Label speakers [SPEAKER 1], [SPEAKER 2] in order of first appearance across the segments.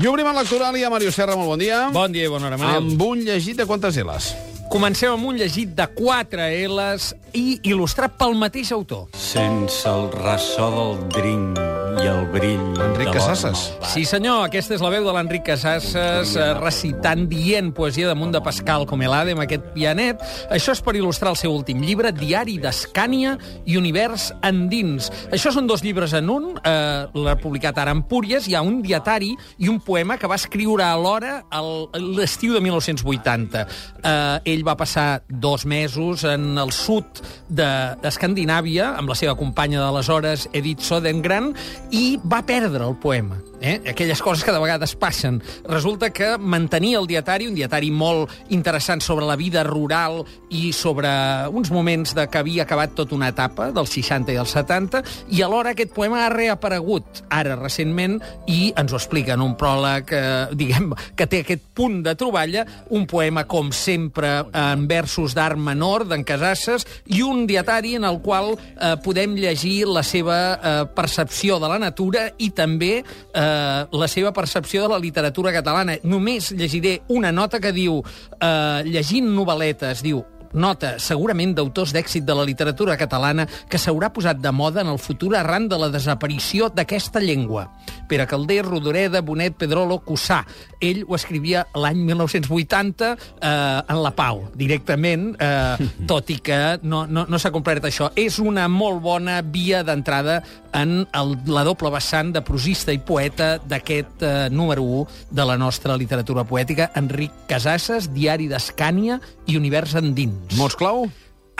[SPEAKER 1] I obrim el lectoral i a Mario Serra, molt bon dia.
[SPEAKER 2] Bon dia i bona hora, Manel.
[SPEAKER 1] Amb un llegit de quantes L's?
[SPEAKER 2] Comencem amb un llegit de 4 L's i il·lustrat pel mateix autor.
[SPEAKER 3] Sense el ressò del drink i el brill
[SPEAKER 1] Enric
[SPEAKER 3] de
[SPEAKER 1] Casasses.
[SPEAKER 2] Sí, senyor, aquesta és la veu de l'Enric Casasses eh, recitant, dient poesia damunt de Pascal Comelade amb aquest pianet. Això és per il·lustrar el seu últim llibre, Diari d'Escània i Univers Endins. Això són dos llibres en un, eh, l'ha publicat ara a Empúries, hi ha un dietari i un poema que va escriure alhora al- l'estiu de 1980. Eh, ell va passar dos mesos en el sud de- d'Escandinàvia amb la seva companya d'aleshores, Edith Sodengran, i va perdre el poema. Eh? Aquelles coses que de vegades passen. Resulta que mantenia el dietari, un dietari molt interessant sobre la vida rural i sobre uns moments de que havia acabat tota una etapa, dels 60 i els 70, i alhora aquest poema ha reaparegut ara recentment i ens ho explica en un pròleg eh, diguem, que té aquest punt de troballa, un poema com sempre en versos d'art menor, d'en Casasses, i un dietari en el qual eh, podem llegir la seva eh, percepció de la natura i també eh, la seva percepció de la literatura catalana. Només llegiré una nota que diu, eh, llegint novel·letes, diu, nota, segurament d'autors d'èxit de la literatura catalana, que s'haurà posat de moda en el futur arran de la desaparició d'aquesta llengua. Pere Calder, Rodoreda, Bonet, Pedrolo, Cussà. Ell ho escrivia l'any 1980 eh, en la Pau, directament, eh, tot i que no, no, no s'ha complert això. És una molt bona via d'entrada en el, la doble vessant de prosista i poeta d'aquest eh, número 1 de la nostra literatura poètica, Enric Casasses, Diari d'Escània i Univers Endins.
[SPEAKER 1] Mots clau?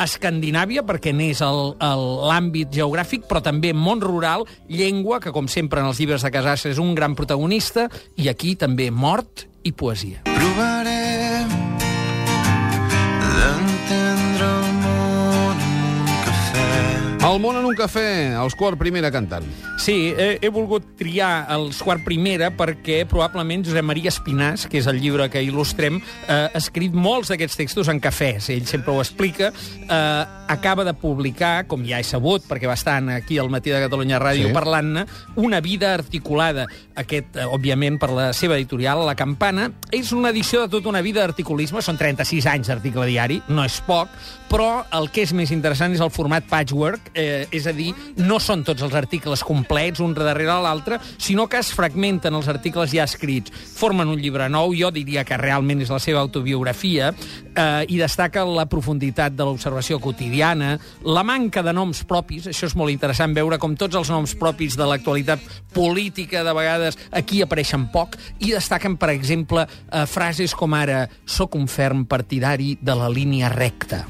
[SPEAKER 2] Escandinàvia, perquè n'és l'àmbit geogràfic, però també món rural, llengua, que com sempre en els llibres de Casasses és un gran protagonista, i aquí també mort i poesia.
[SPEAKER 4] Provarem d'entendre El món
[SPEAKER 1] en un cafè, els quart primera cantant.
[SPEAKER 2] Sí, he, he volgut triar els quart primera perquè probablement Josep Maria Espinàs, que és el llibre que il·lustrem, eh, ha escrit molts d'aquests textos en cafès. Ell sempre ho explica. Eh, acaba de publicar, com ja he sabut, perquè va estar aquí al Matí de Catalunya Ràdio
[SPEAKER 1] Sí.
[SPEAKER 2] parlant-ne, una vida articulada. Aquest, eh, òbviament, per la seva editorial, La Campana. És una edició de tota una vida d'articulisme, són 36 anys d'article diari, no és poc, però el que és més interessant és el format patchwork, eh, és a dir, no són tots els articles complets, un darrere l'altre, sinó que es fragmenten els articles ja escrits, formen un llibre nou, jo diria que realment és la seva autobiografia, eh, i destaca la profunditat de l'observació quotidiana, la manca de noms propis, això és molt interessant veure com tots els noms propis de l'actualitat política, de vegades aquí apareixen poc, i destaquen, per exemple, eh, frases com ara «Soc un ferm partidari de la línia recta».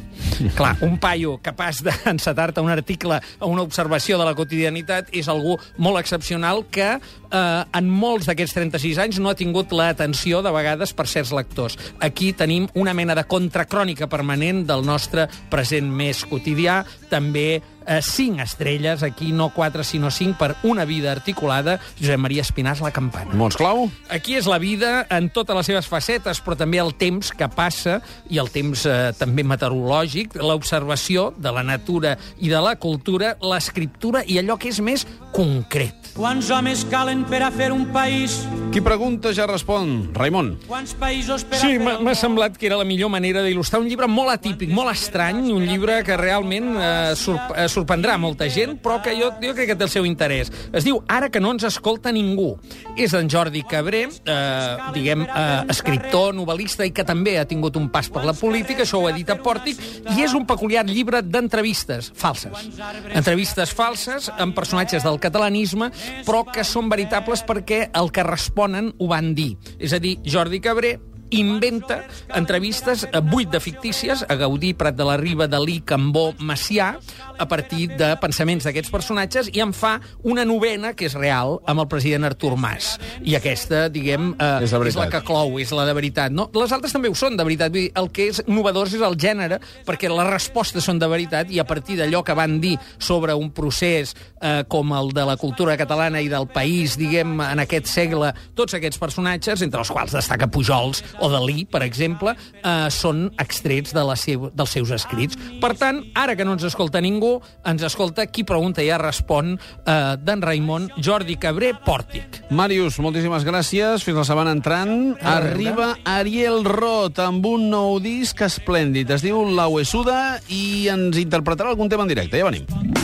[SPEAKER 2] Clar, un paio capaç d'encetar-te un article o una observació de la quotidianitat és algú molt excepcional que eh, en molts d'aquests 36 anys no ha tingut l'atenció, de vegades, per certs lectors. Aquí tenim una mena de contracrònica permanent del nostre present més quotidià, també eh, cinc estrelles, aquí no quatre sinó cinc, per una vida articulada, Josep Maria Espinàs, La Campana.
[SPEAKER 1] Mots clau?
[SPEAKER 2] Aquí és la vida en totes les seves facetes, però també el temps que passa, i el temps eh, també meteorològic, l'observació de la natura i de la cultura, l'escriptura i allò que és més concret.
[SPEAKER 5] Quants homes calen per a fer un país?
[SPEAKER 1] Qui pregunta ja respon. Raimon.
[SPEAKER 2] Sí, m'ha semblat que era la millor manera d'il·lustrar un llibre molt atípic, molt estrany, un llibre que realment eh, sorp eh, sorprendrà molta gent, però que jo, jo crec que té el seu interès. Es diu Ara que no ens escolta ningú. És d'en Jordi Cabré, eh, diguem, eh, escriptor, novel·lista, i que també ha tingut un pas per la política, això ho ha dit a Pòrtic, i és un peculiar llibre d'entrevistes falses. Entrevistes falses amb personatges del catalanisme, però que són veritables perquè el que responen ho van dir. És a dir, Jordi Cabré inventa entrevistes, eh, vuit de fictícies, a Gaudí, Prat de la Riba, Dalí, Cambó, Macià, a partir de pensaments d'aquests personatges, i en fa una novena, que és real, amb el president Artur Mas. I aquesta, diguem, eh,
[SPEAKER 1] És de
[SPEAKER 2] és la que clou, és la de veritat. No? Les altres també ho són, de veritat. Vull dir, el que és novedós és el gènere, perquè les respostes són de veritat, i a partir d'allò que van dir sobre un procés eh, com el de la cultura catalana i del país, diguem, en aquest segle, tots aquests personatges, entre els quals destaca Pujols o Dalí, per exemple, eh, són extrets de la seu, dels seus escrits. Per tant, ara que no ens escolta ningú, ens escolta qui pregunta i ja respon eh, d'en Raimon, Jordi Cabré, Pòrtic.
[SPEAKER 1] Màrius, moltíssimes gràcies. Fins la setmana entrant. Arriba Ariel Roth amb un nou disc esplèndid. Es diu La Huesuda i ens interpretarà algun tema en directe. Ja venim.